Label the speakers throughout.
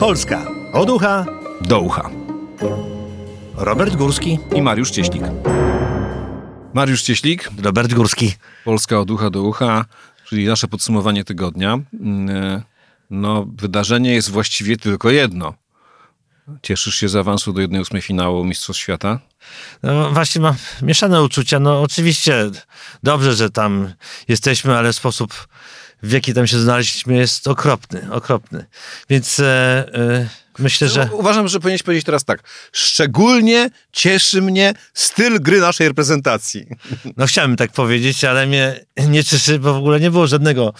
Speaker 1: Polska od ucha
Speaker 2: do ucha.
Speaker 1: Robert Górski
Speaker 2: i Mariusz Cieślik. Mariusz Cieślik,
Speaker 1: Robert Górski.
Speaker 2: Polska od ucha do ucha, czyli nasze podsumowanie tygodnia. Mm, no, wydarzenie jest właściwie tylko jedno. Cieszysz się z awansu do 1-8 finału Mistrzostw Świata?
Speaker 1: No właśnie mam mieszane uczucia. No oczywiście dobrze, że tam jesteśmy, ale sposób w jaki tam się znaleźliśmy, jest okropny, okropny. Więc e, e, myślę, że...
Speaker 2: Uważam, że powinieneś powiedzieć teraz tak. Szczególnie cieszy mnie styl gry naszej reprezentacji.
Speaker 1: No chciałem tak powiedzieć, ale mnie nie cieszy, bo w ogóle nie było żadnego,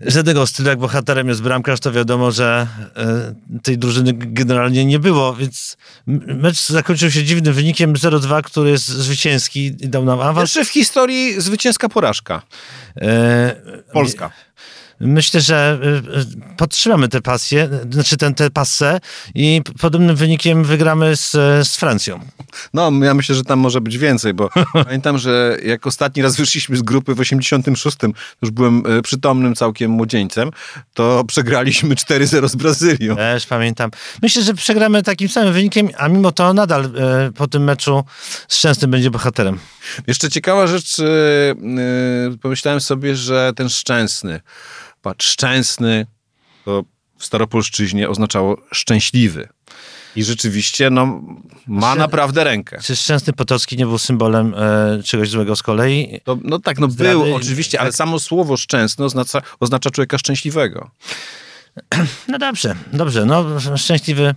Speaker 1: żadnego stylu. Jak bohaterem jest bramkarz, to wiadomo, że e, tej drużyny generalnie nie było, więc mecz zakończył się dziwnym wynikiem 0-2, który jest zwycięski i dał nam awans.
Speaker 2: Jeszcze w historii zwycięska porażka. E, Polska.
Speaker 1: Myślę, że y, y, podtrzymamy tę pasję, znaczy tę te pasę i podobnym wynikiem wygramy z, z Francją.
Speaker 2: No, ja myślę, że tam może być więcej, bo pamiętam, że jak ostatni raz wyszliśmy z grupy w 86, już byłem y, przytomnym całkiem młodzieńcem, to przegraliśmy 4-0 z Brazylią.
Speaker 1: Też pamiętam. Myślę, że przegramy takim samym wynikiem, a mimo to nadal po tym meczu Szczęsny będzie bohaterem.
Speaker 2: Jeszcze ciekawa rzecz, pomyślałem sobie, że ten Szczęsny, patrz, szczęsny, to w staropolszczyźnie oznaczało szczęśliwy. I rzeczywiście no, ma naprawdę rękę.
Speaker 1: Czy Szczęsny Potocki nie był symbolem e, czegoś złego z kolei?
Speaker 2: To, no tak, no Zdrady, był oczywiście, ale tak. samo słowo szczęsny oznacza, oznacza człowieka szczęśliwego.
Speaker 1: No dobrze, dobrze. No, szczęśliwy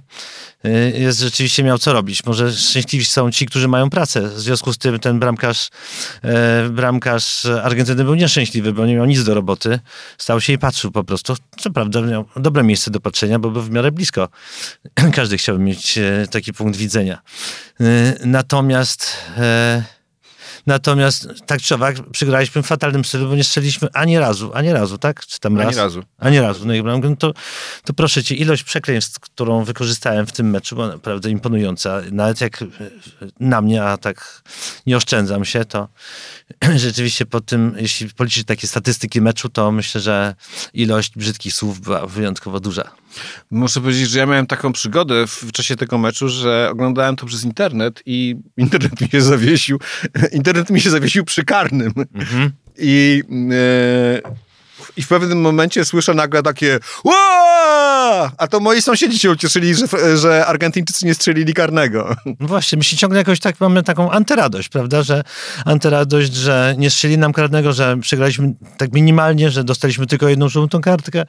Speaker 1: y, jest rzeczywiście miał co robić. Może szczęśliwi są ci, którzy mają pracę. W związku z tym ten bramkarz, e, bramkarz Argentyny był nieszczęśliwy, bo nie miał nic do roboty. Stał się i patrzył po prostu. Co prawda miał dobre miejsce do patrzenia, bo był w miarę blisko. Każdy chciałby mieć e, taki punkt widzenia. E, natomiast Natomiast tak czy owak przegraliśmy w fatalnym stylu, bo nie strzeliliśmy ani razu, ani razu, tak? Czy tam raz?
Speaker 2: Ani razu.
Speaker 1: Ani razu. No to, to proszę cię, ilość przekleństw, którą wykorzystałem w tym meczu, była naprawdę imponująca. Nawet jak na mnie, a tak nie oszczędzam się, to rzeczywiście po tym, jeśli policzyć takie statystyki meczu, to myślę, że ilość brzydkich słów była wyjątkowo duża.
Speaker 2: Muszę powiedzieć, że ja miałem taką przygodę w czasie tego meczu, że oglądałem to przez internet i internet mi się zawiesił. Internet mi się zawiesił przy karnym. Mhm. I e, i w pewnym momencie słyszę nagle takie! A to moi sąsiedzi się ucieszyli, że, że Argentyńczycy nie strzelili karnego.
Speaker 1: No właśnie, my się ciągle jakoś tak mamy taką antyradość, prawda, że antyradość, że nie strzelili nam karnego, że przegraliśmy tak minimalnie, że dostaliśmy tylko jedną żółtą kartkę,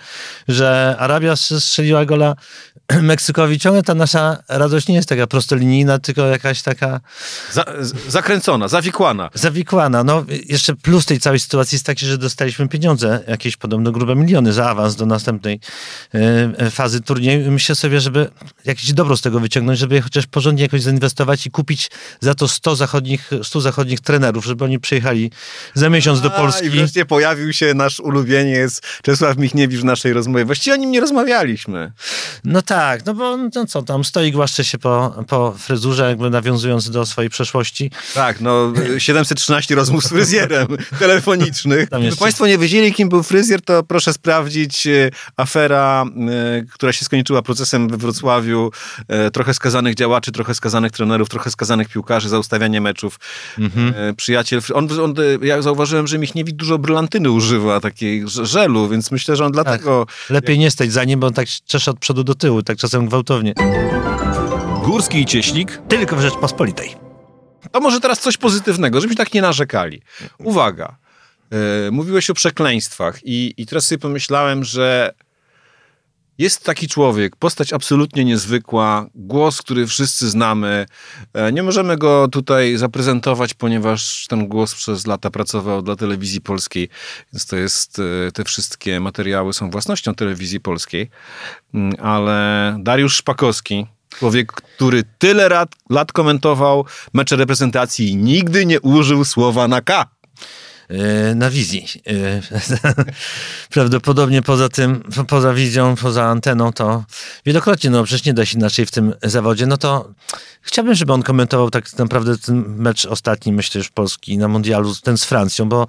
Speaker 1: że Arabia strzeliła gola Meksykowi. Ciągle ta nasza radość nie jest taka prostolinijna, tylko jakaś taka...
Speaker 2: Za, zakręcona, zawikłana.
Speaker 1: Zawikłana. No, jeszcze plus tej całej sytuacji jest taki, że dostaliśmy pieniądze jakieś podobno grube miliony za awans do następnej e, e, fazy turnieju. Myślę sobie, żeby jakieś dobro z tego wyciągnąć, żeby chociaż porządnie jakoś zainwestować i kupić za to 100 zachodnich, 100 zachodnich trenerów, żeby oni przyjechali za miesiąc do Polski.
Speaker 2: I wreszcie pojawił się nasz ulubieniec Czesław Michniewicz w naszej rozmowie. Właściwie o nim nie rozmawialiśmy.
Speaker 1: No tak, no bo no co tam, stoi głaszcze się po, po fryzurze, jakby nawiązując do swojej przeszłości.
Speaker 2: Tak, no 713 rozmów z fryzjerem telefonicznych. Gdyby Państwo nie wiedzieli, kim był fryzjer, fryzjer, to proszę sprawdzić e, afera, e, która się skończyła procesem we Wrocławiu. E, trochę skazanych działaczy, trochę skazanych trenerów, trochę skazanych piłkarzy za ustawianie meczów. Mhm. Przyjaciel, on, on, ja zauważyłem, że Michniewicz dużo brylantyny używa, takiej żelu, więc myślę, że on dlatego...
Speaker 1: Tak. Lepiej nie stać za nim, bo on tak czesze od przodu do tyłu, tak czasem gwałtownie.
Speaker 2: Górski i Cieślik.
Speaker 1: Tylko w Rzeczpospolitej.
Speaker 2: To może teraz coś pozytywnego, żebyśmy tak nie narzekali. Uwaga. E, mówiłeś o przekleństwach i, i teraz sobie pomyślałem, że jest taki człowiek, postać absolutnie niezwykła, głos, który wszyscy znamy. E, nie możemy go tutaj zaprezentować, ponieważ ten głos przez lata pracował dla telewizji polskiej, więc to jest, e, te wszystkie materiały są własnością telewizji polskiej. Mm, ale Dariusz Szpakowski, człowiek, który tyle lat, lat komentował mecze reprezentacji i nigdy nie użył słowa na K.
Speaker 1: E, na wizji. E, prawdopodobnie poza tym, poza wizją, poza anteną, to wielokrotnie, no przecież nie da się inaczej w tym zawodzie, no to Chciałbym, żeby on komentował tak naprawdę ten mecz ostatni, myślę, już Polski na mundialu, ten z Francją, bo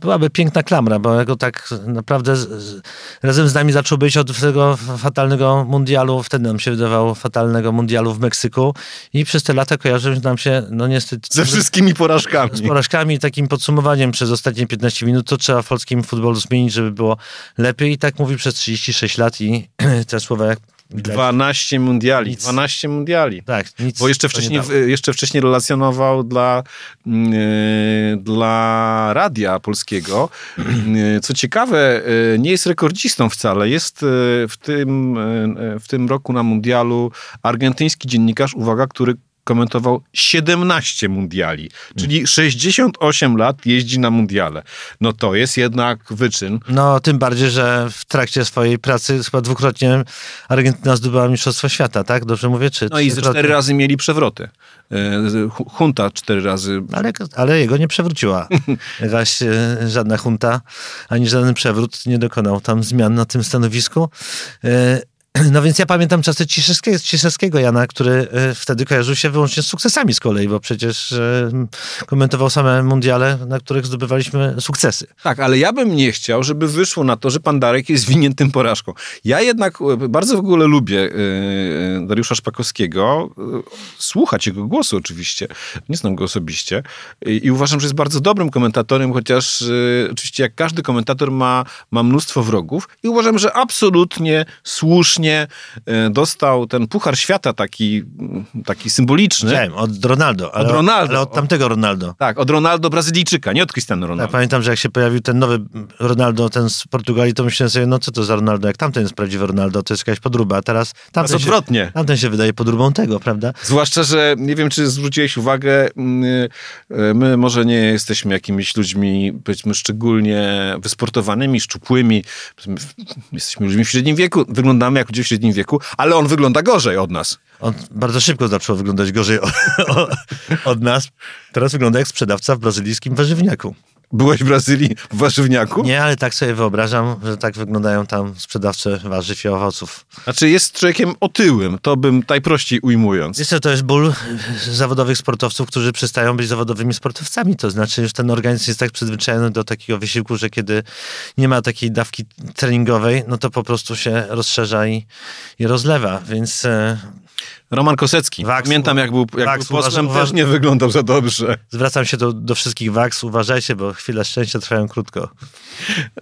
Speaker 1: byłaby piękna klamra, bo jego tak naprawdę z, razem z nami zaczął być od tego fatalnego mundialu, wtedy nam się wydawało fatalnego mundialu w Meksyku i przez te lata kojarzy nam się, no niestety...
Speaker 2: Ze wszystkimi porażkami.
Speaker 1: Z porażkami i takim podsumowaniem przez ostatnie 15 minut, to trzeba w polskim futbolu zmienić, żeby było lepiej i tak mówi przez 36 lat i te słowa jak
Speaker 2: 12 mundiali, nic. 12 mundiali.
Speaker 1: Tak, nic.
Speaker 2: Bo jeszcze wcześniej, jeszcze wcześniej relacjonował dla, yy, dla radia polskiego. Yy, co ciekawe, yy, nie jest rekordzistą wcale. Jest yy, w tym, w tym roku na mundialu argentyński dziennikarz, uwaga, który komentował 17 mundiali, czyli 68 lat jeździ na mundiale. No to jest jednak wyczyn.
Speaker 1: No tym bardziej, że w trakcie swojej pracy chyba dwukrotnie Argentyna zdobyła Mistrzostwo Świata, tak? Dobrze mówię? Czy
Speaker 2: no i ze cztery razy mieli przewroty. E, hunta cztery razy.
Speaker 1: Ale, ale jego nie przewróciła. Jakaś e, żadna hunta, ani żaden przewrót nie dokonał tam zmian na tym stanowisku. No więc ja pamiętam czasy Ciszewskiego, Jana, który e, wtedy kojarzył się wyłącznie z sukcesami z kolei, bo przecież e, komentował same mundiale, na których zdobywaliśmy sukcesy.
Speaker 2: Tak, ale ja bym nie chciał, żeby wyszło na to, że pan Darek jest winien tym porażką. Ja jednak e, bardzo w ogóle lubię Dariusza Szpakowskiego, słuchać jego głosu oczywiście, nie znam go osobiście i uważam, że jest bardzo dobrym komentatorem, chociaż oczywiście jak każdy komentator ma, ma mnóstwo wrogów i uważam, że absolutnie słusznie e, dostał ten Puchar Świata taki, taki symboliczny.
Speaker 1: Wiem, od Ronaldo.
Speaker 2: Ale od Ronaldo.
Speaker 1: Ale od tamtego Ronaldo.
Speaker 2: Tak, od Ronaldo Brazylijczyka, nie od Cristiano Ronaldo. Ja
Speaker 1: pamiętam, że jak się pojawił ten nowy Ronaldo, ten z Portugalii, to myślałem sobie, no co to za Ronaldo, jak tamten jest prawdziwy Ronaldo, to jest jakaś podruba, a teraz tamten,
Speaker 2: się, odwrotnie.
Speaker 1: tamten się wydaje podrubą tego, prawda?
Speaker 2: Zwłaszcza, że nie wiem, czy zwróciłeś uwagę, mm, e, my może nie jesteśmy jakimiś ludźmi, powiedzmy, szczególnie wysportowanymi, szczupłymi, jesteśmy ludźmi w średnim wieku, wyglądamy jak w średnim wieku, ale on wygląda gorzej od nas.
Speaker 1: On bardzo szybko zaczął wyglądać gorzej od, od nas. Teraz wygląda jak sprzedawca w brazylijskim warzywniaku.
Speaker 2: Byłeś w Brazylii w warzywniaku?
Speaker 1: Nie, ale tak sobie wyobrażam, że tak wyglądają tam sprzedawcy warzyw i owoców.
Speaker 2: Znaczy jest człowiekiem otyłym, to bym najprościej ujmując.
Speaker 1: Jest to jest ból zawodowych sportowców, którzy przestają być zawodowymi sportowcami. To znaczy, że ten organizm jest tak przyzwyczajony do takiego wysiłku, że kiedy nie ma takiej dawki treningowej, no to po prostu się rozszerza i, i rozlewa. Więc e,
Speaker 2: Roman Kosecki. Waks, Pamiętam, jak był, jak Waks, był posłem, uważam, też nie wyglądał za dobrze.
Speaker 1: Zwracam się do, do wszystkich Waks, uważajcie, bo chwile szczęścia trwają krótko.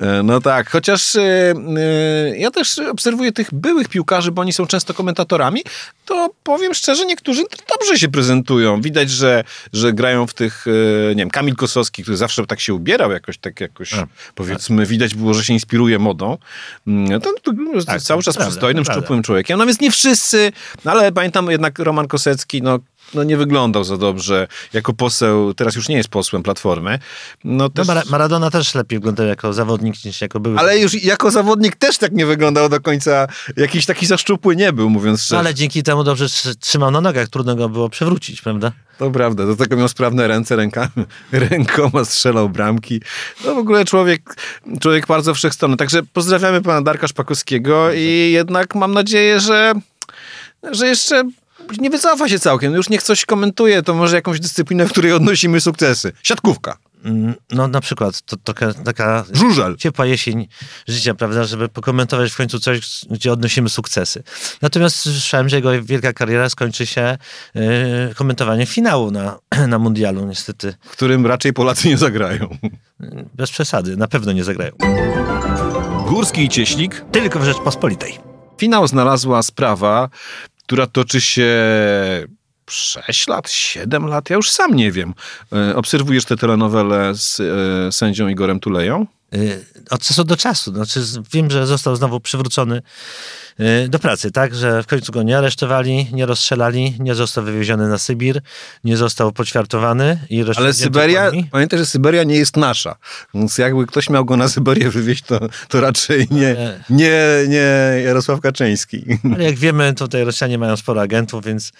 Speaker 2: E, no tak, chociaż yy, ja też obserwuję tych byłych piłkarzy, bo oni są często komentatorami, to powiem szczerze, niektórzy dobrze się prezentują. Widać, że, że grają w tych, yy, nie wiem, Kamil Kosowski, który zawsze tak się ubierał jakoś, tak jakoś, A, powiedzmy, tak. widać było, że się inspiruje modą. Yy, to, to, to tak, cały czas prawda, przystojnym, szczupłym człowiekiem. No więc nie wszyscy, ale pamiętam tam jednak Roman Kosecki, no no nie wyglądał za dobrze jako poseł, teraz już nie jest posłem Platformy.
Speaker 1: No, też... no Maradona też lepiej wyglądał jako zawodnik niż jako były.
Speaker 2: Ale już jako zawodnik też tak nie wyglądał do końca, jakiś taki zaszczupły nie był, mówiąc szczerze.
Speaker 1: No, ale dzięki temu dobrze trzymał na nogach, trudno go było przewrócić, prawda?
Speaker 2: To prawda, do tego miał sprawne ręce, rękami, rękoma strzelał bramki. No w ogóle człowiek, człowiek bardzo wszechstronny. Także pozdrawiamy pana Darka Szpakowskiego i jednak mam nadzieję, że że jeszcze nie wycofa się całkiem. Już niech coś komentuje, to może jakąś dyscyplinę, w której odnosimy sukcesy. Siatkówka.
Speaker 1: Mm, no na przykład to, to taka
Speaker 2: Żużel.
Speaker 1: ciepła jesień życia, prawda, żeby pokomentować w końcu coś, gdzie odnosimy sukcesy. Natomiast słyszałem, że jego wielka kariera skończy się yy, komentowaniem finału na, na mundialu, niestety.
Speaker 2: W którym raczej Polacy nie zagrają.
Speaker 1: Bez przesady, na pewno nie zagrają.
Speaker 2: Górski i Cieślik.
Speaker 1: Tylko w Rzeczpospolitej.
Speaker 2: Finał znalazła sprawa, która toczy się 6 lat, 7 lat, ja już sam nie wiem. E, obserwujesz tę telenowelę z e, sędzią Igorem Tuleją?
Speaker 1: Y, od czasu do czasu. Znaczy, wiem, że został znowu przywrócony do pracy, tak? Że w końcu go nie aresztowali, nie rozstrzelali, nie został wywieziony na Sybir, nie został poćwiartowany i
Speaker 2: Ale Syberia, pamiętaj, że Syberia nie jest nasza. Więc jakby ktoś miał go na Syberię wywieźć, to, to raczej nie, nie, nie Jarosław Kaczyński.
Speaker 1: Ale jak wiemy, tutaj Rosjanie mają sporo agentów, więc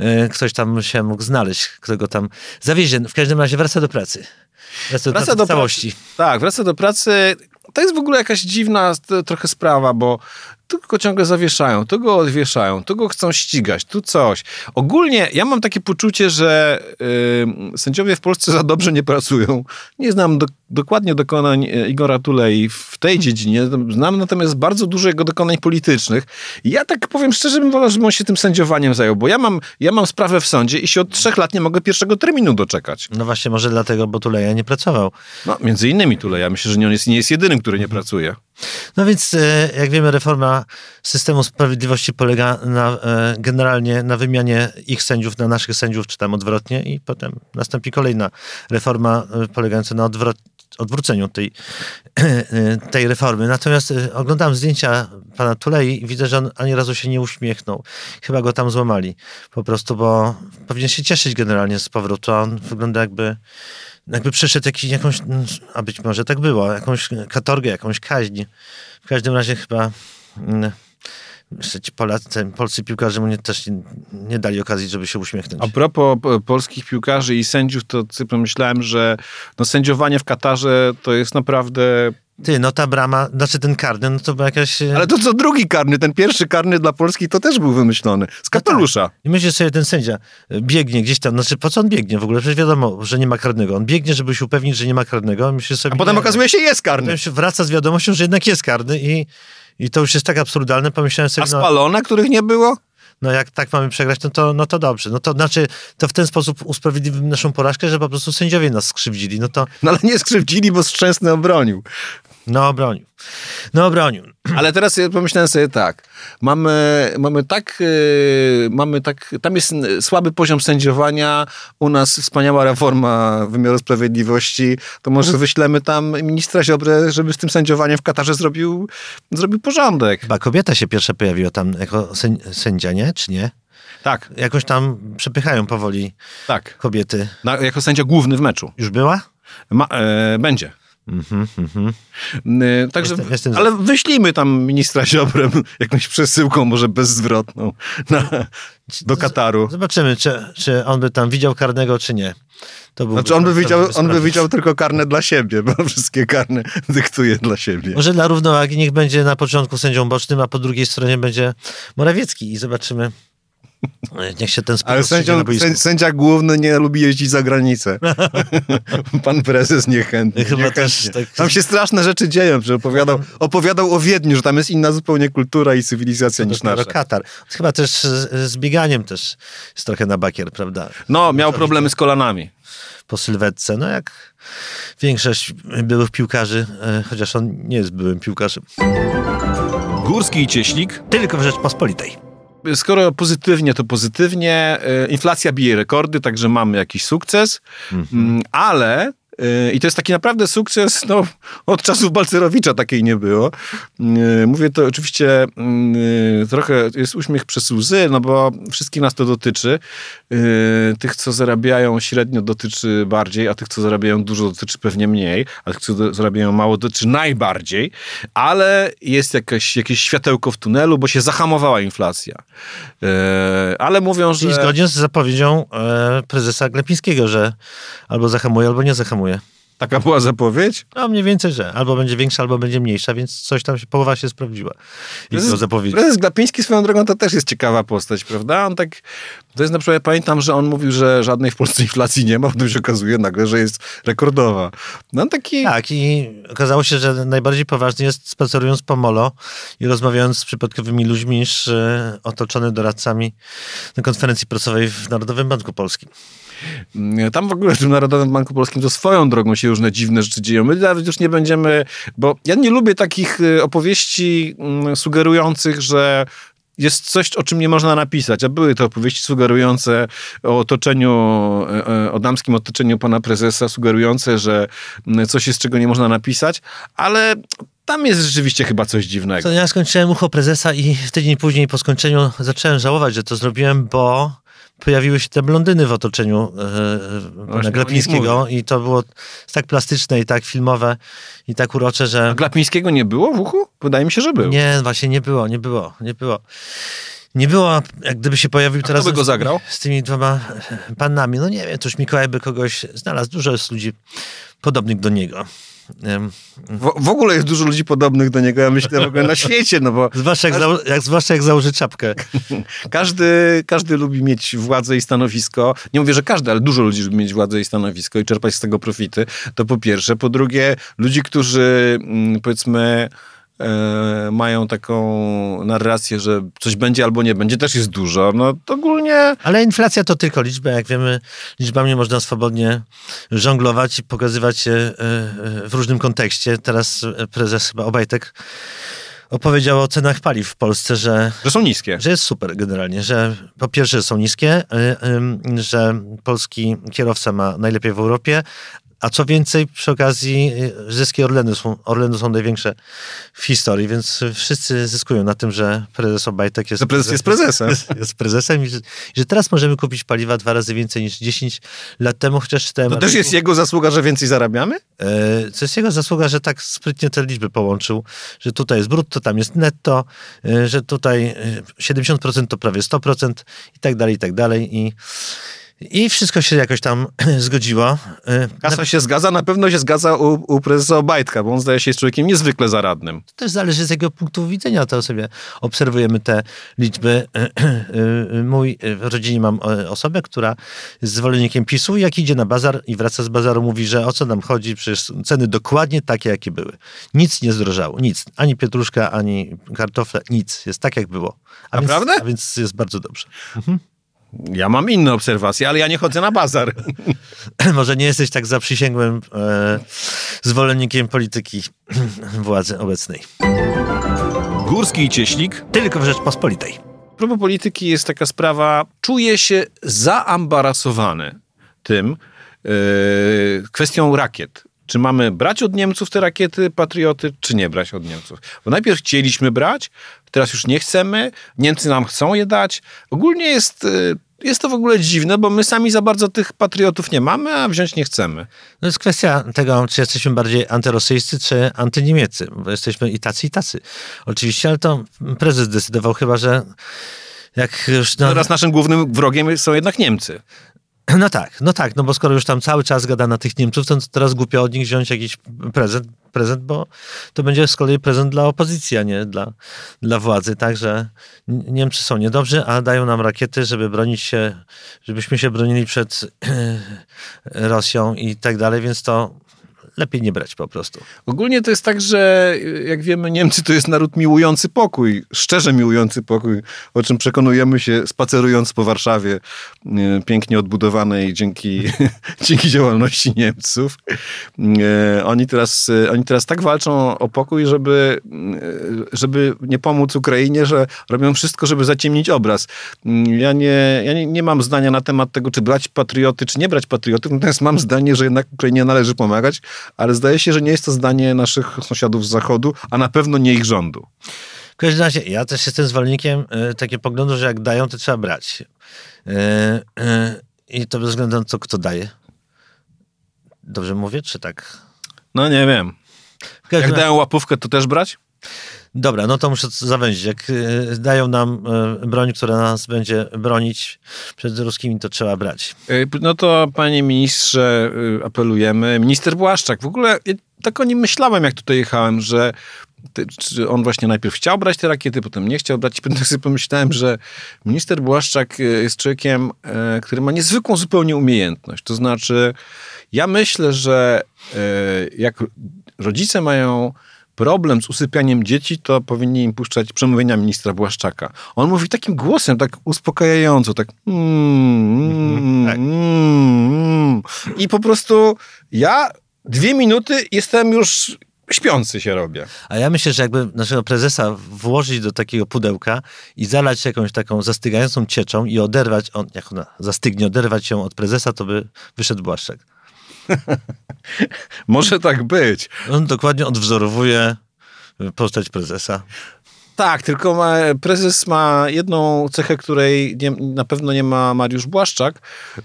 Speaker 1: y, ktoś tam się mógł znaleźć, kto go tam zawiezie. W każdym razie wraca do pracy. Wraca, wraca do całości.
Speaker 2: Pracy. Tak, wraca do pracy. To jest w ogóle jakaś dziwna trochę sprawa, bo tu go ciągle zawieszają, tu go odwieszają, tu go chcą ścigać, tu coś. Ogólnie ja mam takie poczucie, że yy, sędziowie w Polsce za dobrze nie pracują. Nie znam do, dokładnie dokonań e, Igora Tulei w tej dziedzinie, znam natomiast bardzo dużo jego dokonań politycznych. Ja tak powiem szczerze, bym wolał, żeby on się tym sędziowaniem zajął, bo ja mam, ja mam sprawę w sądzie i się od trzech lat nie mogę pierwszego terminu doczekać.
Speaker 1: No właśnie, może dlatego, bo Tuleja nie pracował.
Speaker 2: No, między innymi Tuleja. Myślę, że nie, on jest, nie jest jedynym, który nie pracuje.
Speaker 1: No więc, e, jak wiemy, reforma systemu sprawiedliwości polega na, e, generalnie na wymianie ich sędziów na naszych sędziów, czy tam odwrotnie, i potem nastąpi kolejna reforma e, polegająca na odwrot, odwróceniu tej, tej reformy. Natomiast oglądam zdjęcia pana Tulei i widzę, że on ani razu się nie uśmiechnął. Chyba go tam złamali. Po prostu, bo powinien się cieszyć generalnie z powrotu. On wygląda jakby jakby przeszedł jakiś, jakąś, a być może tak było, jakąś katorgę, jakąś kaźń. W każdym razie chyba jeszcze ci Polacy, polscy piłkarze mu nie, też nie, nie, dali okazji, żeby się uśmiechnąć.
Speaker 2: A propos polskich piłkarzy i sędziów, to sobie pomyślałem, że no, sędziowanie w Katarze to jest naprawdę
Speaker 1: ty, no ta brama, znaczy ten karny, no to była jakaś...
Speaker 2: E, Ale to co drugi karny, ten pierwszy karny dla Polski to też był wymyślony. Z kapelusza. No tak.
Speaker 1: I myślisz sobie, ten sędzia biegnie gdzieś tam, znaczy po co on biegnie w ogóle? Przecież wiadomo, że nie ma karnego. On biegnie, żeby się upewnić, że nie ma karnego. Myślisz sobie,
Speaker 2: A potem nie, okazuje się, jest karny. Potem
Speaker 1: się wraca z wiadomością, że jednak jest karny i, i to już jest tak absurdalne. Pomyślałem sobie...
Speaker 2: A no- spalone, no, których nie było?
Speaker 1: no jak tak mamy przegrać, no to, no to dobrze. No to znaczy, to w ten sposób usprawiedliwimy naszą porażkę, że po prostu sędziowie nas skrzywdzili. No to...
Speaker 2: No ale nie skrzywdzili, bo Szczęsny obronił.
Speaker 1: No obronił. No obronił.
Speaker 2: Ale teraz ja pomyślałem sobie tak. Mamy, mamy tak, yy, mamy tak, tam jest słaby poziom sędziowania, u nas wspaniała reforma wymiaru sprawiedliwości, to może mhm. wyślemy tam ministra Ziobrę, żeby z tym sędziowaniem w Katarze zrobił, zrobił porządek.
Speaker 1: Chyba kobieta się pierwsza pojawiła tam jako sędzia, nie? Czy nie?
Speaker 2: Tak.
Speaker 1: Jakoś tam przepychają powoli
Speaker 2: tak.
Speaker 1: kobiety.
Speaker 2: Na, jako sędzia główny w meczu.
Speaker 1: Już była?
Speaker 2: Ma, e, będzie. Mm-hmm, mm-hmm. Także, jestem, jestem ale wyślijmy tam ministra Ziobrem jakąś przesyłką, może bezzwrotną na, do Kataru.
Speaker 1: Zobaczymy, czy, czy on by tam widział karnego, czy nie.
Speaker 2: To znaczy on by, widział, on by widział tylko karne dla siebie, bo wszystkie karne dyktuje dla siebie.
Speaker 1: Może dla równowagi niech będzie na początku sędzią bocznym, a po drugiej stronie będzie Morawiecki i zobaczymy, Niech się ten
Speaker 2: Ale sędzia, sędzia główny nie lubi jeździć za granicę. Pan prezes niechętnie. Chyba niechętnie. Też tak... Tam się straszne rzeczy dzieją, że opowiadał, opowiadał o Wiedniu, że tam jest inna zupełnie kultura i cywilizacja niż nasza.
Speaker 1: Katar. Chyba też z bieganiem też jest trochę na bakier, prawda?
Speaker 2: No, miał problemy z kolanami.
Speaker 1: Po sylwetce, no jak większość byłych piłkarzy, e, chociaż on nie jest byłym piłkarzem.
Speaker 2: Górski i Cieślik.
Speaker 1: Tylko w Rzeczpospolitej
Speaker 2: skoro pozytywnie, to pozytywnie. E, inflacja bije rekordy, także mamy jakiś sukces, mhm. Mm, ale i to jest taki naprawdę sukces, no, od czasów Balcerowicza takiej nie było. Mówię to oczywiście, mm, trochę jest uśmiech przez łzy, no bo wszystkich nas to dotyczy. Tych, co zarabiają średnio dotyczy bardziej, a tych, co zarabiają dużo dotyczy pewnie mniej, a tych, co zarabiają mało dotyczy najbardziej, ale jest jakieś, jakieś światełko w tunelu, bo się zahamowała inflacja. Ale mówią, że...
Speaker 1: I zgodnie z zapowiedzią e, prezesa Glepińskiego, że albo zahamuje, albo nie zahamuje.
Speaker 2: Taka była zapowiedź?
Speaker 1: No mniej więcej, że albo będzie większa, albo będzie mniejsza, więc coś tam się, połowa się sprawdziła. Prezes, zapowiedzi.
Speaker 2: prezes Glapiński swoją drogą to też jest ciekawa postać, prawda? On tak, to jest na przykład, ja pamiętam, że on mówił, że żadnej w Polsce inflacji nie ma, potem się okazuje nagle, że jest rekordowa. No taki...
Speaker 1: Tak i okazało się, że najbardziej poważnie jest spacerując po molo i rozmawiając z przypadkowymi ludźmi niż e, otoczony doradcami na konferencji prasowej w Narodowym Banku Polskim.
Speaker 2: Mm, tam w ogóle w tym Narodowym Banku Polskim to swoją drogą się różne dziwne rzeczy dzieją. My nawet już nie będziemy, bo ja nie lubię takich y, opowieści mm, sugerujących, że jest coś, o czym nie można napisać, a były to opowieści sugerujące o otoczeniu, e, e, o damskim otoczeniu pana prezesa, sugerujące, że mm, coś jest, czego nie można napisać, ale tam jest rzeczywiście chyba coś dziwnego.
Speaker 1: To ja skończyłem ucho prezesa i tydzień później po skończeniu zacząłem żałować, że to zrobiłem, bo pojawiły się te blondyny w otoczeniu e, pana Glapińskiego i to było tak plastyczne i tak filmowe i tak urocze, że...
Speaker 2: A Glapińskiego nie było w uchu? Wydaje mi się, że był.
Speaker 1: Nie, właśnie nie było, nie było, nie było. Nie było, jak gdyby się pojawił
Speaker 2: A
Speaker 1: teraz...
Speaker 2: Kto by go zagrał?
Speaker 1: Z tymi dwoma panami. No nie wiem, to już Mikołaj by kogoś znalazł. Dużo jest ludzi podobnych do niego.
Speaker 2: W, w, ogóle jest dużo ludzi podobnych do niego, ja myślę w ogóle na świecie, no bo...
Speaker 1: Zwłaszcza jak, każdy, jak, zwłaszcza jak założy czapkę.
Speaker 2: każdy, każdy lubi mieć władzę i stanowisko. Nie mówię, że każdy, ale dużo ludzi lubi mieć władzę i stanowisko i czerpać z tego profity. To po pierwsze. Po drugie, ludzi, którzy mm, powiedzmy mają taką narrację, że coś będzie albo nie będzie, też jest dużo. No to ogólnie...
Speaker 1: Ale inflacja to tylko liczba. Jak wiemy, liczbami można swobodnie żonglować i pokazywać się e, w różnym kontekście. Teraz prezes chyba Obajtek opowiedział o cenach paliw w Polsce, że...
Speaker 2: Że są niskie.
Speaker 1: Że jest super generalnie, że po pierwsze są niskie, e, że polski kierowca ma najlepiej w Europie, a co więcej, przy okazji y, zyski Orlenu są, Orlenu są największe w historii, więc wszyscy zyskują na tym, że prezes Obajtek jest,
Speaker 2: prezes jest prezesem.
Speaker 1: Jest, jest prezesem i że, że, teraz możemy kupić paliwa dwa razy więcej niż 10 lat temu, chociaż czytałem...
Speaker 2: To też jest jego zasługa, że więcej zarabiamy?
Speaker 1: E, to jest jego zasługa, że tak sprytnie te liczby połączył, że tutaj jest brutto, tam jest netto, e, że tutaj 70% e, to prawie 100% i tak dalej, i tak dalej i i wszystko się jakoś tam zgodziło.
Speaker 2: Y, Kasa się zgadza, na pewno się zgadza u, u prezesa Obajtka, bo on zdaje się jest człowiekiem niezwykle zaradnym.
Speaker 1: To też zależy z jego punktu widzenia, to sobie obserwujemy te liczby. Y, y, mój, w rodzinie mam osobę, która jest zwolennikiem PiSu jak idzie na bazar i wraca z bazaru, mówi, że o co nam chodzi, przecież ceny dokładnie takie, jakie były. Nic nie zdrożało, nic. Ani pietruszka, ani kartofle, nic. Jest tak, jak było.
Speaker 2: A Naprawdę?
Speaker 1: A więc jest bardzo dobrze. Mhm.
Speaker 2: Ja mam inne obserwacje, ale ja nie chodzę na bazar.
Speaker 1: Może nie jesteś tak zaprzysięgłym e, zwolennikiem polityki władzy obecnej.
Speaker 2: Górski i Cieślik.
Speaker 1: Tylko w Rzeczpospolitej.
Speaker 2: A propos polityki jest taka sprawa, czuję się zaambarasowany tym, yy, kwestią rakiet. Czy mamy brać od Niemców te rakiety patrioty, czy nie brać od Niemców? Bo najpierw chcieliśmy brać, teraz już nie chcemy, Niemcy nam chcą je dać. Ogólnie jest y, jest to w ogóle dziwne, bo my sami za bardzo tych patriotów nie mamy, a wziąć nie chcemy.
Speaker 1: No jest kwestia tego, czy jesteśmy bardziej antyrosyjscy, czy antyniemieccy, bo jesteśmy i tacy, i tacy. Oczywiście, ale to prezes decydował chyba, że jak już...
Speaker 2: No... Teraz naszym głównym wrogiem są jednak Niemcy.
Speaker 1: No tak, no tak, no bo skoro już tam cały czas gada na tych Niemców, to teraz głupio od nich wziąć jakiś prezent, prezent, bo to będzie z kolei prezent dla opozycji, a nie dla, dla władzy. Także Niemcy są niedobrzy, a dają nam rakiety, żeby bronić się, żebyśmy się bronili przed Rosją i tak dalej, więc to lepiej nie brać po prostu.
Speaker 2: Ogólnie to jest tak, że jak wiemy, Niemcy to jest naród miłujący pokój, szczerze miłujący pokój, o czym przekonujemy się spacerując po Warszawie, e, pięknie odbudowanej dzięki, dzięki działalności Niemców. E, oni teraz, oni teraz tak walczą o pokój, żeby, żeby nie pomóc Ukrainie, że robią wszystko, żeby zaciemnić obraz. Ja nie, ja nie, nie mam zdania na temat tego, czy brać patrioty, czy nie brać patriotów, natomiast mam zdanie, że jednak Ukrainie należy pomagać, ale zdaje się, że nie jest to zdanie naszych sąsiadów z Zachodu, a na pewno nie ich rządu.
Speaker 1: W każdym razie, ja też jestem zwolennikiem y, takiego poglądu, że jak dają, to trzeba brać. Y, y, I to bez względu na to, kto daje. Dobrze mówię, czy tak?
Speaker 2: No nie wiem. Jak dają łapówkę, to też brać?
Speaker 1: Dobra, no to muszę zawęzić. Jak y, dają nam y, broń, która nas będzie bronić przed ruskimi, to trzeba brać.
Speaker 2: Y, no to panie ministrze apelujemy. Minister Błaszczak, w ogóle tak o nim myślałem, jak tutaj jechałem, że on właśnie najpierw chciał brać te rakiety, potem nie chciał brać. Potem sobie pomyślałem, że minister Błaszczak jest człowiekiem, który ma niezwykłą zupełnie umiejętność. To znaczy, ja myślę, że jak rodzice mają problem z usypianiem dzieci, to powinni im puszczać przemówienia ministra Błaszczaka. On mówi takim głosem, tak uspokajająco, tak, mm, mm, tak. Mm, i po prostu ja dwie minuty jestem już śpiący się robię.
Speaker 1: A ja myślę, że jakby naszego prezesa włożyć do takiego pudełka i zalać jakąś taką zastygającą cieczą i oderwać, on, jak ona zastygnie, oderwać ją od prezesa, to by wyszedł Błaszczak.
Speaker 2: Może tak być.
Speaker 1: On dokładnie odwzorowuje postać prezesa.
Speaker 2: Tak, tylko ma, prezes ma jedną cechę, której nie, na pewno nie ma Mariusz Błaszczak.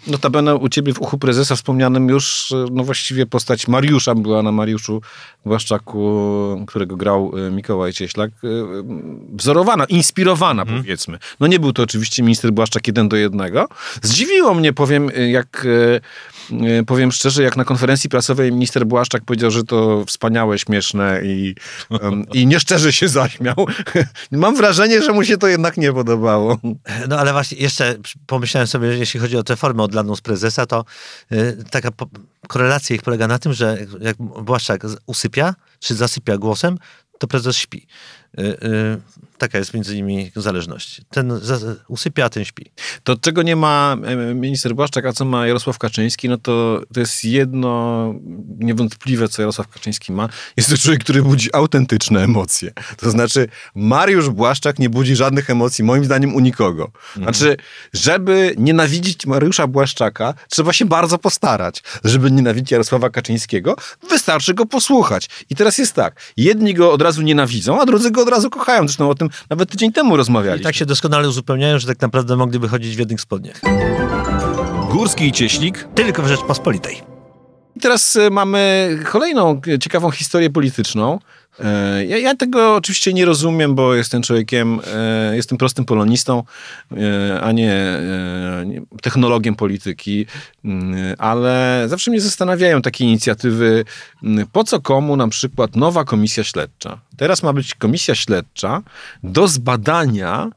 Speaker 2: Notabene u ciebie w uchu prezesa wspomnianym już, no właściwie postać Mariusza była na Mariuszu Błaszczaku, którego grał e, Mikołaj Cieślak, e, wzorowana, inspirowana hmm. powiedzmy. No nie był to oczywiście minister Błaszczak jeden do jednego. Zdziwiło mnie, powiem, jak powiem szczerze, jak na konferencji prasowej minister Błaszczak powiedział, że to wspaniałe, śmieszne i, i nieszczerze się zaśmiał. Mam wrażenie, że mu się to jednak nie podobało.
Speaker 1: No ale właśnie jeszcze pomyślałem sobie, że jeśli chodzi o tę formę odlaną z prezesa, to y, taka korelacja ich polega na tym, że jak Błaszczak usypia, czy zasypia głosem, to prezes śpi. Y, y, taka jest między nimi zależność. Ten usypia, a ten śpi.
Speaker 2: To czego nie ma e, minister Błaszczak, a co ma Jarosław Kaczyński, no to, to jest jedno niewątpliwe, co Jarosław Kaczyński ma. Jest to człowiek, który budzi autentyczne emocje. To znaczy Mariusz Błaszczak nie budzi żadnych emocji, moim zdaniem u nikogo. Znaczy, żeby nienawidzić Mariusza Błaszczaka, trzeba się bardzo postarać. Żeby nienawidzić Jarosława Kaczyńskiego, wystarczy go posłuchać. I teraz jest tak, jedni go od razu nienawidzą, a drudzy go od razu kochają. Zresztą o tym nawet tydzień temu rozmawialiśmy.
Speaker 1: I tak się doskonale uzupełniają, że tak naprawdę mogliby chodzić w jednych spodniach.
Speaker 2: Górski i Cieślik.
Speaker 1: Tylko w Rzeczpospolitej.
Speaker 2: I teraz e, mamy kolejną ciekawą historię polityczną. E, ja, ja, tego oczywiście nie rozumiem, bo jestem człowiekiem, e, jestem prostym polonistą, a nie technologiem polityki, mm, ale zawsze mnie zastanawiają takie inicjatywy, mm, po co komu na przykład nowa komisja śledcza. Teraz ma być komisja śledcza do zbadania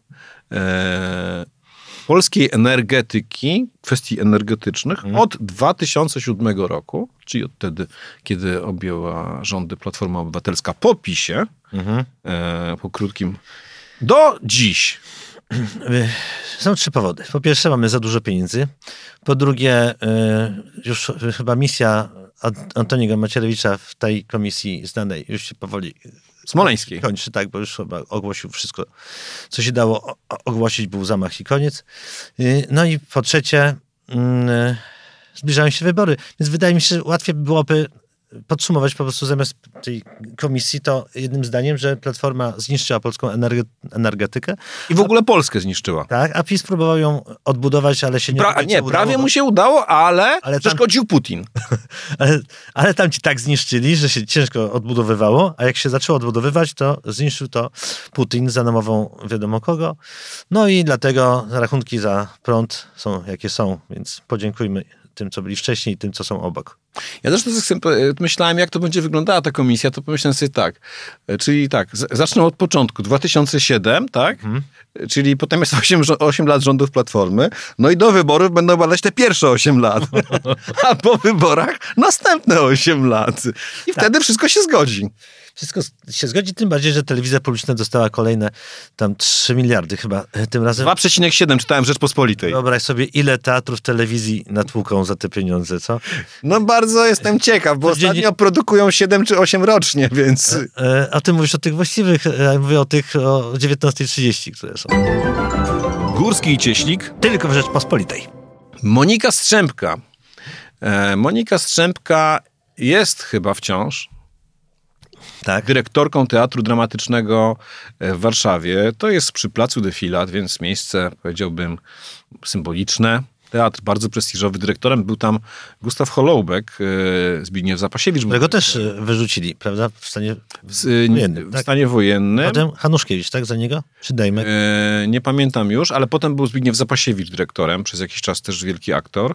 Speaker 2: polskiej energetyki, kwestii energetycznych mhm. od 2007 roku, czyli od wtedy, kiedy objęła rządy Platforma Obywatelska po PiSie, mhm. e, po krótkim, do dziś.
Speaker 1: Są trzy powody. Po pierwsze, mamy za dużo pieniędzy. Po drugie, e, już chyba misja Antoniego Macierewicza w tej komisji znanej już się powoli
Speaker 2: Smoleńskiej.
Speaker 1: Kończy, tak, bo już chyba ogłosił wszystko, co się dało ogłosić, był zamach i koniec. Y, no i po trzecie, mm, zbliżają się wybory, więc wydaje mi się, że łatwiej byłoby podsumować po prostu zamiast tej komisji to jednym zdaniem, że Platforma zniszczyła polską energetykę.
Speaker 2: I w ogóle a, Polskę zniszczyła.
Speaker 1: Tak, a PiS próbował ją odbudować, ale się nie,
Speaker 2: pra, nie udało. Prawie mu się udało, ale, ale przeszkodził tam, Putin.
Speaker 1: Ale, ale tam ci tak zniszczyli, że się ciężko odbudowywało, a jak się zaczęło odbudowywać, to zniszczył to Putin za namową wiadomo kogo. No i dlatego rachunki za prąd są jakie są, więc podziękujmy tym, co byli wcześniej i tym, co są obok.
Speaker 2: Ja też myślałem, jak to będzie wyglądała ta komisja, to pomyślałem sobie tak, e, czyli tak, zacznę od początku, 2007, tak, mhm. czyli potem jest 8, 8 lat rządów Platformy, no i do wyborów będą badać te pierwsze 8 lat, a po wyborach następne 8 lat i tak. wtedy wszystko się zgodzi
Speaker 1: wszystko się zgodzi, tym bardziej, że telewizja publiczna dostała kolejne tam 3 miliardy chyba e, tym razem.
Speaker 2: 2,7 czytałem Rzeczpospolitej.
Speaker 1: Wyobraź sobie, ile teatrów telewizji natłuką za te pieniądze, co?
Speaker 2: No bardzo jestem ciekaw, bo ostatnio dzień... produkują 7 czy 8 rocznie, więc... E,
Speaker 1: e, a ty mówisz o tych właściwych, ja mówię o tych o 19.30, które są.
Speaker 2: Górski i Cieślik.
Speaker 1: Tylko w Rzeczpospolitej.
Speaker 2: Monika Strzępka. Monika Strzępka jest chyba wciąż tak. dyrektorką Teatru Dramatycznego e, w Warszawie. To jest przy Placu Defilat, więc miejsce, powiedziałbym, symboliczne teatr, bardzo prestiżowy. Dyrektorem był tam Gustaw Holoubek, e, Zbigniew Zapasiewicz.
Speaker 1: Którego też e, wyrzucili, prawda? W stanie
Speaker 2: wojennym. W tak? stanie wojennym.
Speaker 1: Potem Hanuszkiewicz, tak? Za niego? Czy Dejmek?
Speaker 2: E, nie pamiętam już, ale potem był Zbigniew Zapasiewicz dyrektorem, przez jakiś czas też wielki aktor.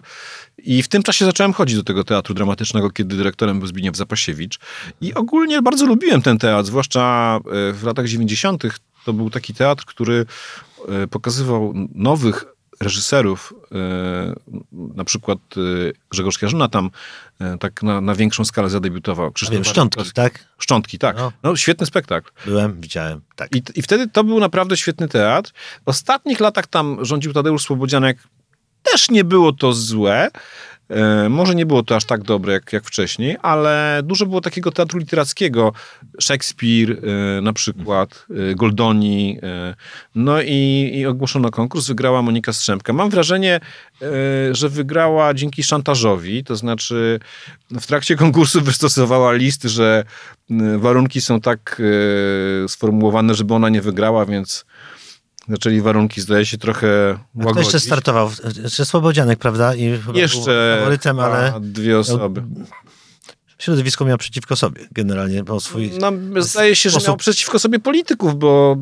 Speaker 2: I w tym czasie zacząłem chodzić do tego teatru dramatycznego, kiedy dyrektorem był Zbigniew Zapasiewicz. I ogólnie bardzo lubiłem ten teatr, zwłaszcza w latach 90. To był taki teatr, który pokazywał nowych reżyserów, e, na przykład e, Grzegorz Jarzyna tam e, tak na, na większą skalę zadebiutował.
Speaker 1: Krzysztof wiem, Szczątki, tak?
Speaker 2: Szczątki, tak. No. no. świetny spektakl.
Speaker 1: Byłem, widziałem, tak.
Speaker 2: I, I wtedy to był naprawdę świetny teatr. W ostatnich latach tam rządził Tadeusz Słobodzianek, też nie było to złe. E, może nie było to aż tak dobre jak, jak wcześniej, ale dużo było takiego teatru literackiego. Szekspir e, na przykład, e, Goldoni. No i, i ogłoszono konkurs, wygrała Monika Strzemka. Mam wrażenie, że wygrała dzięki szantażowi, to znaczy w trakcie konkursu wystosowała list, że warunki są tak sformułowane, żeby ona nie wygrała, więc zaczęli warunki, zdaje się, trochę łagodzić.
Speaker 1: Kto jeszcze startował? Jeszcze Słobodzianek, prawda? I
Speaker 2: jeszcze
Speaker 1: faworytem, ale
Speaker 2: dwie osoby
Speaker 1: środowisko miał przeciwko sobie generalnie, bo swój...
Speaker 2: No, zdaje się, że miał przeciwko sobie polityków, bo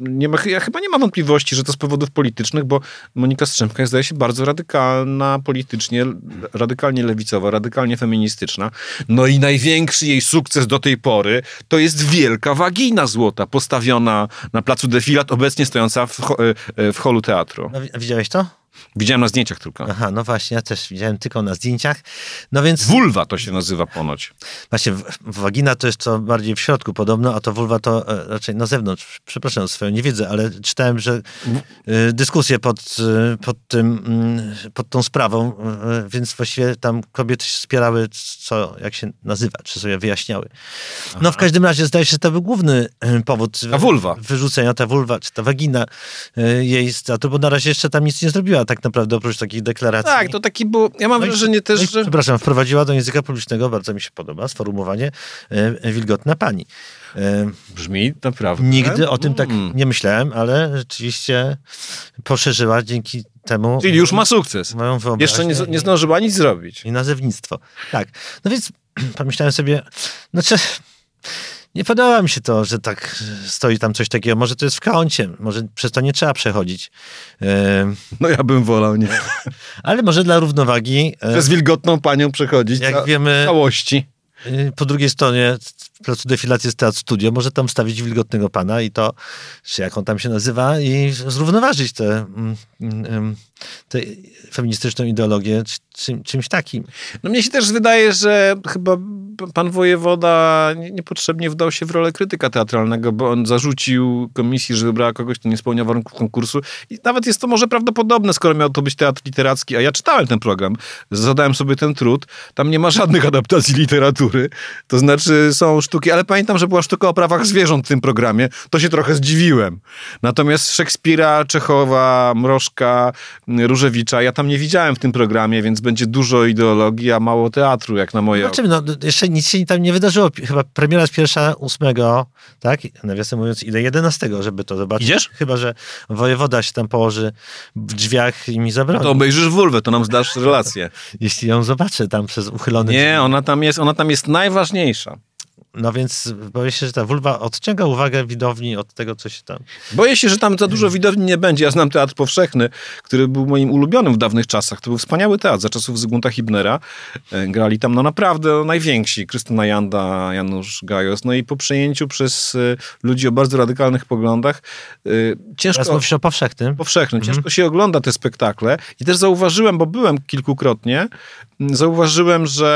Speaker 2: nie ma, ja chyba nie ma wątpliwości, że to z powodów politycznych, bo Monika Strzemka jest, zdaje się, bardzo radykalna politycznie, radykalnie lewicowa, radykalnie feministyczna. No i największy jej sukces do tej pory to jest wielka wagina złota postawiona na placu defilat, obecnie stojąca w, e, w holu teatru.
Speaker 1: No, widziałeś to?
Speaker 2: Widziałem na zdjęciach tylko.
Speaker 1: Aha, no właśnie, ja też widziałem tylko na zdjęciach. No więc...
Speaker 2: Wulwa to się nazywa ponoć.
Speaker 1: Właśnie, wagina to jest co bardziej w środku podobno, a to wulwa to e, raczej na zewnątrz. Przepraszam swoją niewiedzę, ale czytałem, że y, dyskusje pod, y, pod, tym, y, pod tą sprawą, więc właściwie tam kobiety wspierały, co, jak się nazywa, czy sobie wyjaśniały. Aha. No w każdym razie zdaje się, że to był główny powód wyrzucenia, ta wulwa, czy ta wagina jej z teatru, bo na razie jeszcze tam nic nie zrobiła tak naprawdę oprócz takich deklaracji.
Speaker 2: Tak, to taki był, ja mam no wrażenie też, no
Speaker 1: że... Przepraszam, wprowadziła do języka publicznego, bardzo mi się podoba, sformułowanie e, wilgotna pani.
Speaker 2: E, Brzmi naprawdę.
Speaker 1: Nigdy o tym tak mm. nie myślałem, ale rzeczywiście poszerzyła dzięki temu.
Speaker 2: Czyli już ma sukces. Moją Jeszcze nie, nie zdążyła nic zrobić.
Speaker 1: I nazewnictwo. Tak. No więc pomyślałem sobie, no czy nie podoba mi się to, że tak stoi tam coś takiego. Może to jest w kącie, może przez to nie trzeba przechodzić.
Speaker 2: No ja bym wolał, nie.
Speaker 1: Ale może dla równowagi.
Speaker 2: E, przez wilgotną panią przechodzić jak wiemy, całości.
Speaker 1: Y, po drugiej stronie placu defilacji jest teatr studio, może tam wstawić wilgotnego pana i to, czy jak on tam się nazywa, i zrównoważyć tę mm, mm, feministyczną ideologię czym, czymś takim.
Speaker 2: No mnie się też wydaje, że chyba pan wojewoda niepotrzebnie wdał się w rolę krytyka teatralnego, bo on zarzucił komisji, że wybrała kogoś, kto nie spełnia warunków konkursu i nawet jest to może prawdopodobne, skoro miał to być teatr literacki, a ja czytałem ten program, zadałem sobie ten trud, tam nie ma żadnych adaptacji literatury, to znaczy są sztuki, ale pamiętam, że była sztuka o prawach zwierząt w tym programie, to się trochę zdziwiłem. Natomiast Szekspira, Czechowa, Mrożka, Różewicza, ja tam nie widziałem w tym programie, więc będzie dużo ideologii, a mało teatru, jak na moje
Speaker 1: Zobaczymy, no, jeszcze nic się tam nie wydarzyło. Chyba premiera jest pierwsza ósmego, tak? Nawiasem mówiąc, ile? 11, żeby to zobaczyć.
Speaker 2: Idziesz?
Speaker 1: Chyba, że wojewoda się tam położy w drzwiach i mi zabroni.
Speaker 2: No to obejrzysz Wulwę, to nam zdasz relację.
Speaker 1: Jeśli ją zobaczę tam przez uchylony
Speaker 2: Nie, drzwi. ona tam jest, ona tam jest najważniejsza.
Speaker 1: No więc boję się, że ta wulwa odciąga uwagę widowni od tego, co się tam...
Speaker 2: Boję się, że tam za dużo widowni nie będzie. Ja znam Teatr Powszechny, który był moim ulubionym w dawnych czasach. To był wspaniały teatr za czasów Zygmunta Hibnera. E, grali tam no naprawdę najwięksi. Krystyna Janda, Janusz Gajos. No i po przejęciu przez e, ludzi o bardzo radykalnych poglądach e, ciężko...
Speaker 1: Teraz mówisz o Powszechnym.
Speaker 2: Powszechnym. Mhm. Ciężko się ogląda te spektakle. I też zauważyłem, bo byłem kilkukrotnie, zauważyłem, że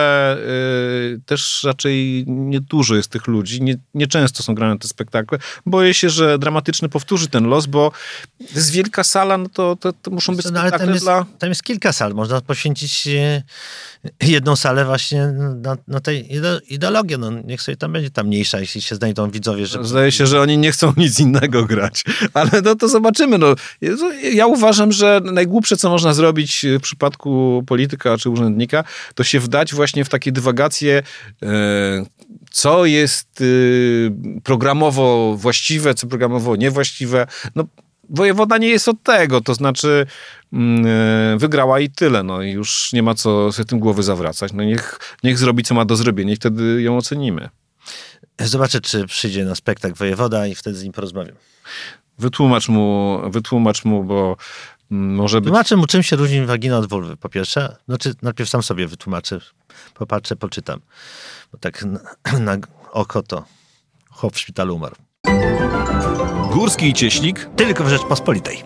Speaker 2: też raczej niedużo dużo jest tych ludzi, nie, nieczęsto są grane te spektakle. Boję się, że dramatyczny powtórzy ten los, bo to jest wielka sala, no to, to, to muszą być no, spektakle
Speaker 1: tam jest,
Speaker 2: dla...
Speaker 1: Tam jest kilka sal, można poświęcić e, jedną salę właśnie na, na tej ideologię. No, niech sobie tam będzie ta mniejsza, jeśli się znajdą widzowie. Że...
Speaker 2: Zdaje się, że oni nie chcą nic innego grać, ale no to zobaczymy. No. Ja uważam, że najgłupsze, co można zrobić w przypadku polityka czy urzędnika, to się wdać właśnie w takie dywagacje, e, co jest y, programowo właściwe, co programowo niewłaściwe. No, wojewoda nie jest od tego, to znaczy mm, y, wygrała i tyle, no i już nie ma co sobie tym głowy zawracać. No niech, niech zrobi, co ma do zrobienia i wtedy ją ocenimy.
Speaker 1: Zobaczę, czy przyjdzie na spektakl wojewoda i wtedy z nim porozmawiam.
Speaker 2: Wytłumacz mu, wytłumacz mu, bo mm, może być...
Speaker 1: Wytłumaczę mu, czym się różni wagina od wulwy, po pierwsze. Znaczy, najpierw sam sobie wytłumaczę, popatrzę, poczytam. Bo tak na, na oko to chłop w szpitalu umarł.
Speaker 2: Górski i Cieśnik.
Speaker 1: Tylko w Rzeczpospolitej.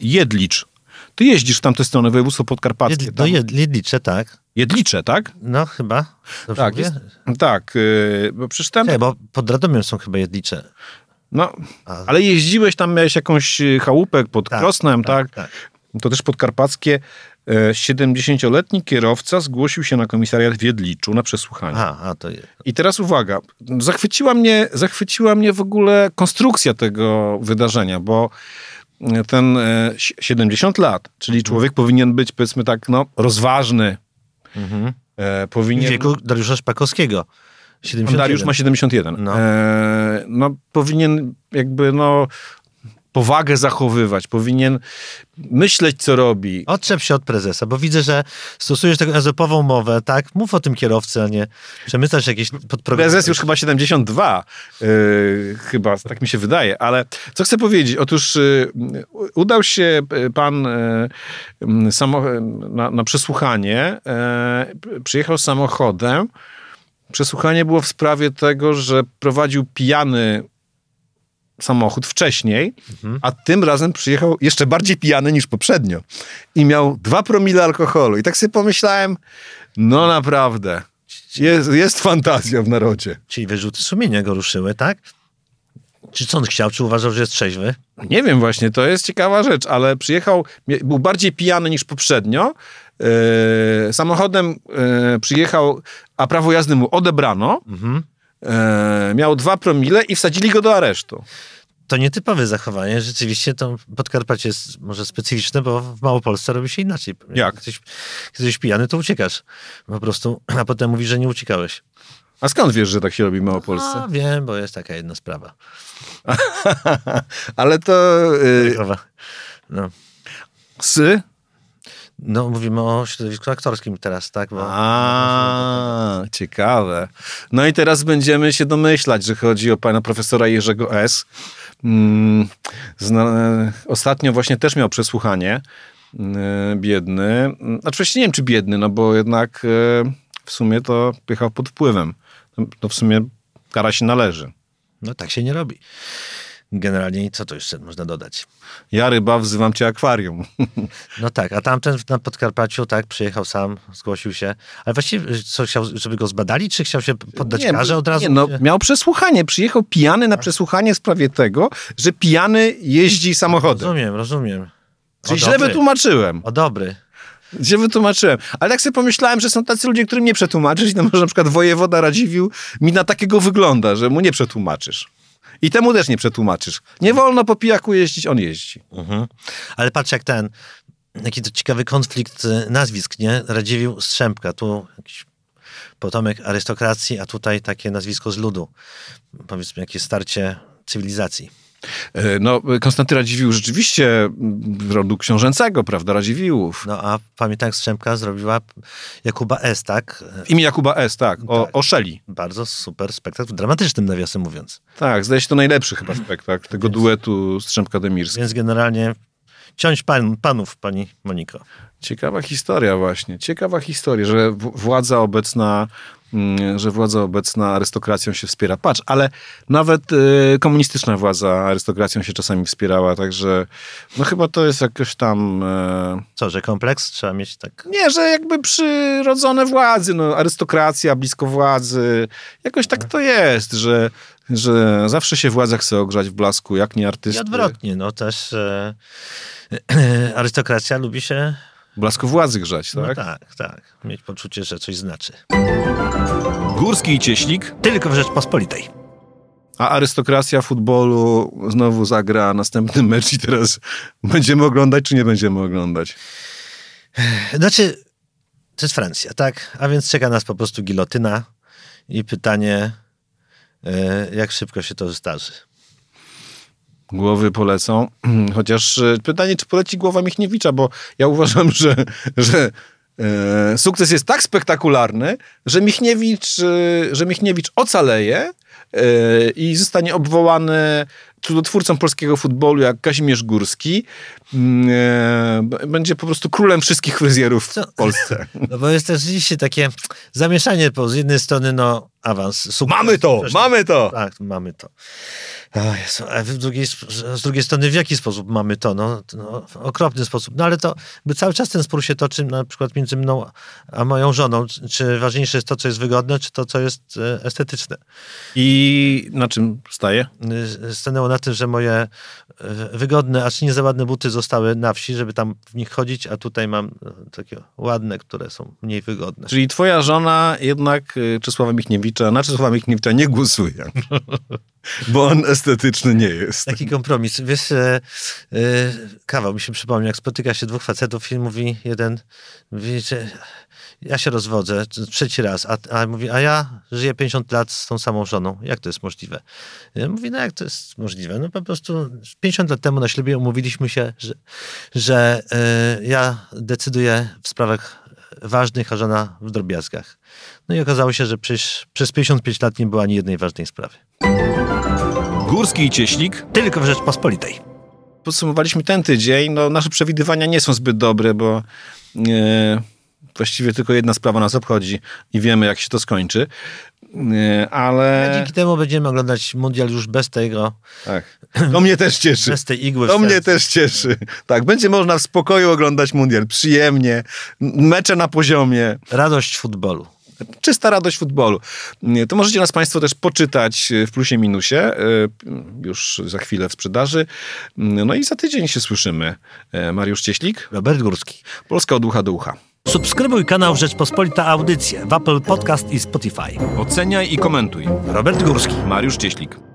Speaker 2: Jedlicz. Ty jeździsz w tamtę stronę, województwo podkarpackie. Jed,
Speaker 1: no Jedlicze, tak.
Speaker 2: Jedlicze, tak?
Speaker 1: No chyba.
Speaker 2: Dobrze tak, jest, tak. Yy, bo przecież tam...
Speaker 1: bo pod Radomiem są chyba Jedlicze.
Speaker 2: No, A. ale jeździłeś tam, miałeś jakąś chałupę pod tak, Krosnem, tak, tak? tak? To też podkarpackie. E, 70-letni kierowca zgłosił się na komisariat w Jedliczu na przesłuchanie.
Speaker 1: A, a to jest.
Speaker 2: I teraz uwaga, zachwyciła mnie, zachwyciła mnie w ogóle konstrukcja tego wydarzenia, bo ten e, si- 70 lat, czyli człowiek powinien być powiedzmy tak, no, rozważny,
Speaker 1: Mhm.
Speaker 2: e,
Speaker 1: W
Speaker 2: powinien...
Speaker 1: wieku Dariusza Szpakowskiego. 71.
Speaker 2: Dariusz ma 71.
Speaker 1: No.
Speaker 2: No. E, no powinien jakby no powagę zachowywać, powinien myśleć, co robi.
Speaker 1: Odczep się od prezesa, bo widzę, że stosujesz taką ezopową mowę, tak? Mów o tym kierowcy, a nie przemyślasz jakieś podprogramy.
Speaker 2: Prezes już chyba 72, yy, chyba, tak mi się wydaje, ale co chcę powiedzieć? Otóż yy, udał się yy, pan yy, samo, na, na przesłuchanie, yy, przyjechał samochodem. Przesłuchanie było w sprawie tego, że prowadził pijany samochód wcześniej, a tym razem przyjechał jeszcze bardziej pijany niż poprzednio. I miał dwa promile alkoholu. I tak sobie pomyślałem, no naprawdę, jest, jest fantazja w narodzie.
Speaker 1: Czyli wyrzuty sumienia go ruszyły, tak? Czy co on chciał? Czy uważał, że jest trzeźwy?
Speaker 2: Nie wiem właśnie, to jest ciekawa rzecz, ale przyjechał, był bardziej pijany niż poprzednio. E, samochodem e, przyjechał, a prawo jazdy mu odebrano.
Speaker 1: Mhm.
Speaker 2: E, miał dwa promile i wsadzili go do aresztu.
Speaker 1: To nietypowe zachowanie. Rzeczywiście to Podkarpacie jest może specyficzne, bo w Małopolsce robi się inaczej.
Speaker 2: Jak?
Speaker 1: Jesteś, jesteś pijany, to uciekasz. Po prostu, a potem mówisz, że nie uciekałeś.
Speaker 2: A skąd wiesz, że tak się robi w Małopolsce?
Speaker 1: A, wiem, bo jest taka jedna sprawa.
Speaker 2: ale to y,
Speaker 1: Takowa. No.
Speaker 2: psy?
Speaker 1: No, mówimy o środowisku aktorskim teraz, tak? Bo,
Speaker 2: A, ciekawe. No i teraz będziemy się domyślać, że chodzi o pana profesora Jerzego S. Mm, ostatnio właśnie też miał przesłuchanie. mm, Biedny. Mm, Znaczy nie wiem, czy biedny, no bo jednak e, w sumie to jechał pod wpływem. No w sumie kara się należy.
Speaker 1: no tak się nie robi. Generalnie co to jeszcze można dodać?
Speaker 2: Ja ryba, wzywam cię akwarium.
Speaker 1: No tak, a tamten na Podkarpaciu, tak, przyjechał sam, zgłosił się. Ale właściwie co, chciał, żeby go zbadali, czy chciał się poddać karze od razu?
Speaker 2: Nie, no, miał przesłuchanie. Przyjechał pijany na przesłuchanie w sprawie tego, że pijany jeździ samochodem.
Speaker 1: Rozumiem, rozumiem. O,
Speaker 2: Czyli źle
Speaker 1: dobry.
Speaker 2: wytłumaczyłem.
Speaker 1: O dobry.
Speaker 2: Źle wytłumaczyłem. Ale tak sobie pomyślałem, że są tacy ludzie, którym nie przetłumaczysz. No może na przykład wojewoda Radziwił mi na takiego wygląda, że mu nie przetłumaczysz. I temu też nie przetłumaczysz. Nie wolno po pijaku jeździć, on jeździ.
Speaker 1: Mhm. Ale patrz jak ten, jaki to ciekawy konflikt y, nazwisk, nie? Radziwił Strzępka, tu jakiś potomek arystokracji, a tutaj takie nazwisko z ludu. Powiedzmy, jakieś starcie cywilizacji.
Speaker 2: E, No, Konstanty Radziwiłł rzeczywiście mm, rodu książęcego, prawda, Radziwiłłów.
Speaker 1: No a pamiętam, jak Strzępka zrobiła Jakuba S., tak?
Speaker 2: W imię Jakuba S., tak, o,
Speaker 1: Tak.
Speaker 2: o Szeli.
Speaker 1: Bardzo super spektakl, dramatycznym nawiasem mówiąc.
Speaker 2: Tak, zdaje się to najlepszy chyba spektakl tego duetu Strzępka-Demirski.
Speaker 1: Więc generalnie ciąć pan, panów, pani Moniko.
Speaker 2: Ciekawa historia właśnie, ciekawa historia, że władza obecna, mm, że władza obecna arystokracją się wspiera. Patrz, ale nawet y, komunistyczna władza arystokracją się czasami wspierała, także no chyba to jest jakoś tam... E,
Speaker 1: Co, że kompleks trzeba mieć tak...
Speaker 2: nie, że jakby przyrodzone władzy, no arystokracja, blisko władzy, jakoś tak to jest, że, że zawsze się władza chce ogrzać w blasku, jak nie
Speaker 1: I
Speaker 2: artysty.
Speaker 1: odwrotnie, no też e, arystokracja lubi się,
Speaker 2: W blasku władzy grzać,
Speaker 1: no
Speaker 2: tak?
Speaker 1: tak, tak, mieć poczucie, że coś znaczy.
Speaker 2: Górski i Cieślik
Speaker 1: Tylko w Rzeczpospolitej.
Speaker 2: A arystokracja futbolu znowu zagra następny mecz i teraz będziemy oglądać, czy nie będziemy oglądać?
Speaker 1: Znaczy, to jest Francja, tak? A więc czeka nas po prostu gilotyna i pytanie, e, jak szybko się to zdarzy.
Speaker 2: Głowy polecą. Chociaż e, pytanie, czy poleci głowa Michniewicza, bo ja uważam, że, że e, sukces jest tak spektakularny, że Michniewicz, e, że Michniewicz ocaleje e, i zostanie obwołany cudotwórcą polskiego futbolu jak Kazimierz Górski. Mm, b- będzie po prostu królem wszystkich fryzjerów w
Speaker 1: Co?
Speaker 2: Polsce.
Speaker 1: No bo jest też rzeczywiście takie zamieszanie, bo z jednej strony no awans. Sukces,
Speaker 2: Mamy to, mamy to!
Speaker 1: Tak, mamy to. Jezu, drugiej, z drugiej strony w jaki sposób mamy to? No, no, w okropny sposób. No ale to by cały czas ten spór się toczy na przykład między mną a moją żoną. Czy- ważniejsze jest to, co jest wygodne, czy to, co jest e, estetyczne?
Speaker 2: I na czym staje?
Speaker 1: Y, Stanęło na tym, że moje e, wygodne, acz nie za ładne buty zostały na wsi, żeby tam w nich chodzić, a tutaj mam e, takie ładne, które są mniej wygodne.
Speaker 2: Czyli twoja żona jednak Czesława Michniewicza, na Czesława Michniewicza nie głosuje. Bo on estetyczny nie jest.
Speaker 1: Taki kompromis. Wiesz, e, e, kawał mi się przypomniał, jak spotyka się dwóch facetów i mówi jeden, mówi, że ja się rozwodzę trzeci raz, a, a mówi, a ja żyję 50 lat z tą samą żoną. Jak to jest możliwe? Ja mówi, no jak to jest możliwe? No po prostu 50 lat temu na ślubie umówiliśmy się, że, że e, ja decyduję w sprawach ważnych, a żona w drobiazgach. No i okazało się, że przecież przez 55 lat nie było ani jednej ważnej sprawy.
Speaker 2: Górski i Cieślik.
Speaker 1: Tylko w Rzeczpospolitej.
Speaker 2: Podsumowaliśmy ten tydzień. No, nasze przewidywania nie są zbyt dobre, bo e, właściwie tylko jedna sprawa nas obchodzi i wiemy, jak się to skończy. E, ale...
Speaker 1: A dzięki temu będziemy oglądać mundial już bez tego.
Speaker 2: Tak. To mnie też cieszy.
Speaker 1: Bez tej igły.
Speaker 2: To mnie też cieszy. Tak, będzie można w spokoju oglądać mundial. Przyjemnie. Mecze na poziomie.
Speaker 1: Radość futbolu
Speaker 2: czysta radość futbolu. To możecie nas Państwo też poczytać w plusie minusie, e, już za chwilę w sprzedaży. No i za tydzień się słyszymy. E, Mariusz Cieślik,
Speaker 1: Robert Górski.
Speaker 2: Polska od ucha do ucha.
Speaker 1: Subskrybuj kanał Rzeczpospolita Audycje w Apple Podcast i Spotify.
Speaker 2: Oceniaj i komentuj.
Speaker 1: Robert Górski.
Speaker 2: Mariusz Cieślik.